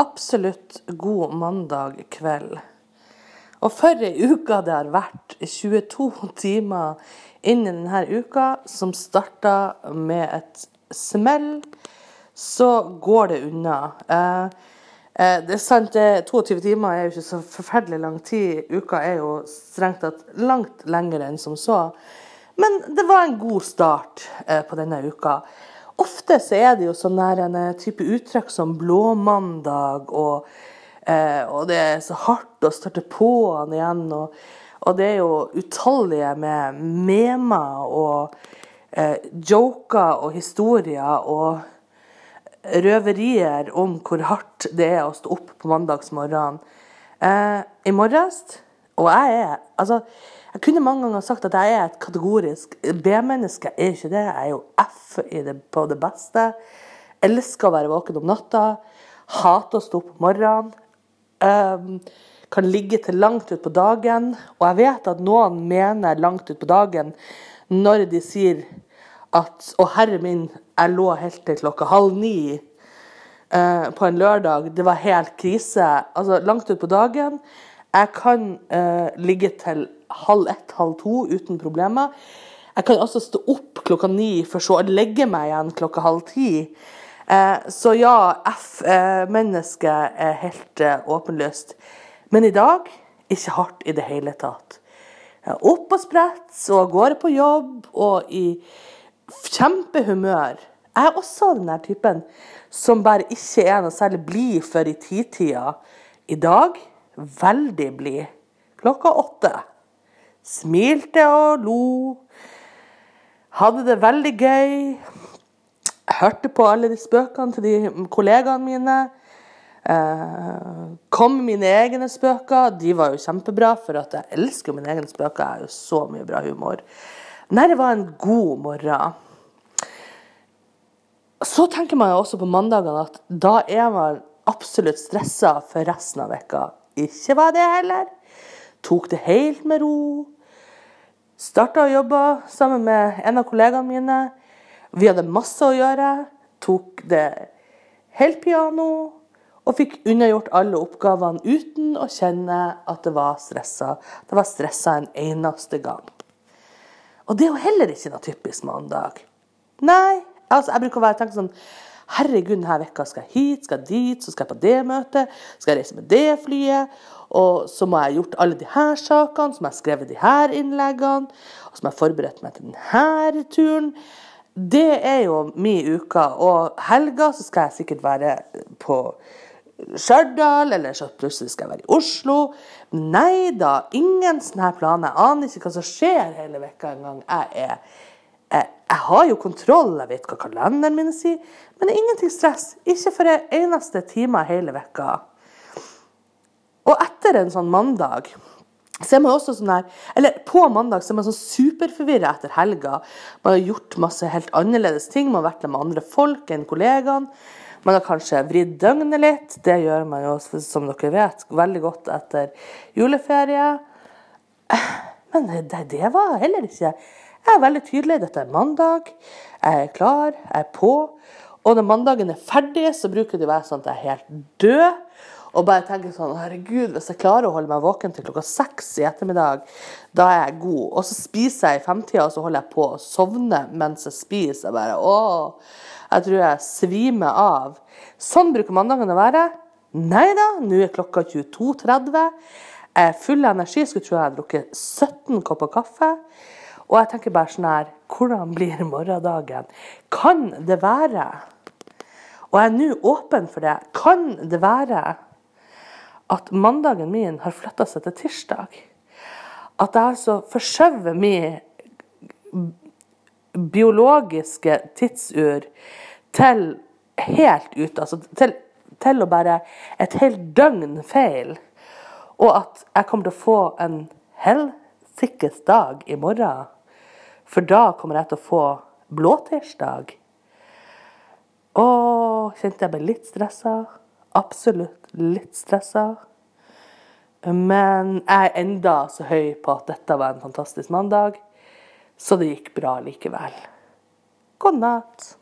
absolutt god mandag kveld. Og for ei uke det har vært. 22 timer inn i denne uka, som starta med et smell, så går det unna. Eh, eh, det er sant, 22 timer er jo ikke så forferdelig lang tid. Uka er jo strengt tatt langt lengre enn som så. Men det var en god start eh, på denne uka. Ofte så er det jo sånn en type uttrykk som blåmandag, og, eh, og det er så hardt å starte på'n igjen. Og, og, det er jo utallige med memer og eh, joker og historier og røverier om hvor hardt det er å stå opp på mandagsmorgenen. Eh, I morges Og jeg er Altså jeg kunne mange ganger sagt at jeg er et kategorisk B-menneske. Jeg er ikke det. Jeg er jo F det, på det beste. Elsker å være våken om natta. Hater å stå opp om morgenen. Um, kan ligge til langt utpå dagen. Og jeg vet at noen mener langt utpå dagen når de sier at Å, herre min, jeg lå helt til klokka halv ni uh, på en lørdag. Det var helt krise. Altså langt utpå dagen. Jeg kan eh, ligge til halv ett, halv to uten problemer. Jeg kan altså stå opp klokka ni for så å legge meg igjen klokka halv ti. Eh, så ja, F-mennesket eh, er helt åpenlyst. Men i dag ikke hardt i det hele tatt. Opp og sprett og av gårde på jobb og i kjempehumør. Jeg er også den typen som bare ikke er noe særlig blid før i titida. I dag veldig blid. Klokka åtte. Smilte og lo. Hadde det veldig gøy. Hørte på alle de spøkene til de kollegaene mine. Eh, kom med mine egne spøker. De var jo kjempebra, for at jeg elsker mine egne spøker. Jeg har jo så mye bra humor. Nei, det var en god morgen. Så tenker man jo også på mandagene at da er man absolutt stressa for resten av vekka. Ikke var det heller. Tok det helt med ro. Starta å jobbe sammen med en av kollegaene mine. Vi hadde masse å gjøre. Tok det helt piano. Og fikk unnagjort alle oppgavene uten å kjenne at det var stressa. Det var stressa en eneste gang. Og det er jo heller ikke noe typisk mandag. Nei, altså jeg bruker å være tenkt sånn Herregud, denne vekka skal jeg hit, skal jeg dit, så skal jeg på det møtet, skal jeg reise med det flyet. Og så må jeg ha gjort alle her sakene, så må jeg ha skrevet her innleggene. Og så må jeg forberedt meg til denne turen. Det er jo min uke. Og helga så skal jeg sikkert være på Stjørdal, eller så plutselig skal jeg være i Oslo. Nei da, ingen sånne planer. Jeg aner ikke hva som skjer hele vekka engang. Jeg er jeg, har jo kontroll, jeg vet hva kalenderen min sier, men det er ingenting stress. Ikke for en eneste time hele vekka. Og etter en sånn mandag så er man også sånn her, eller På mandag så er man sånn superforvirra etter helga. Man har gjort masse helt annerledes ting. Man har vært med andre folk enn kollegaene. Man har kanskje vridd døgnet litt. Det gjør man jo, som dere vet, veldig godt etter juleferie. Men det, det var heller ikke jeg er veldig tydelig. Dette er mandag. Jeg er klar. Jeg er på. Og når mandagen er ferdig, så bruker det å være sånn at jeg er helt død. Og bare tenker sånn Herregud, hvis jeg klarer å holde meg våken til klokka seks i ettermiddag, da er jeg god. Og så spiser jeg i femtida, og så holder jeg på å sovne mens jeg spiser. Jeg bare Å, jeg tror jeg svimer av. Sånn bruker mandagen å være. Nei da, nå er klokka 22.30. Jeg er full av energi. Skulle tro jeg hadde drukket 17 kopper kaffe. Og jeg tenker bare sånn her Hvordan blir morgendagen? Kan det være Og jeg er nå åpen for det. Kan det være at mandagen min har flytta seg til tirsdag? At jeg altså forskjøver min biologiske tidsur til helt ut, altså til, til å bare et helt døgn feil. Og at jeg kommer til å få en helsikes dag i morgen. For da kommer jeg til å få blåtirsdag. Å, kjente jeg meg litt stressa. Absolutt litt stressa. Men jeg er enda så høy på at dette var en fantastisk mandag, så det gikk bra likevel. God natt.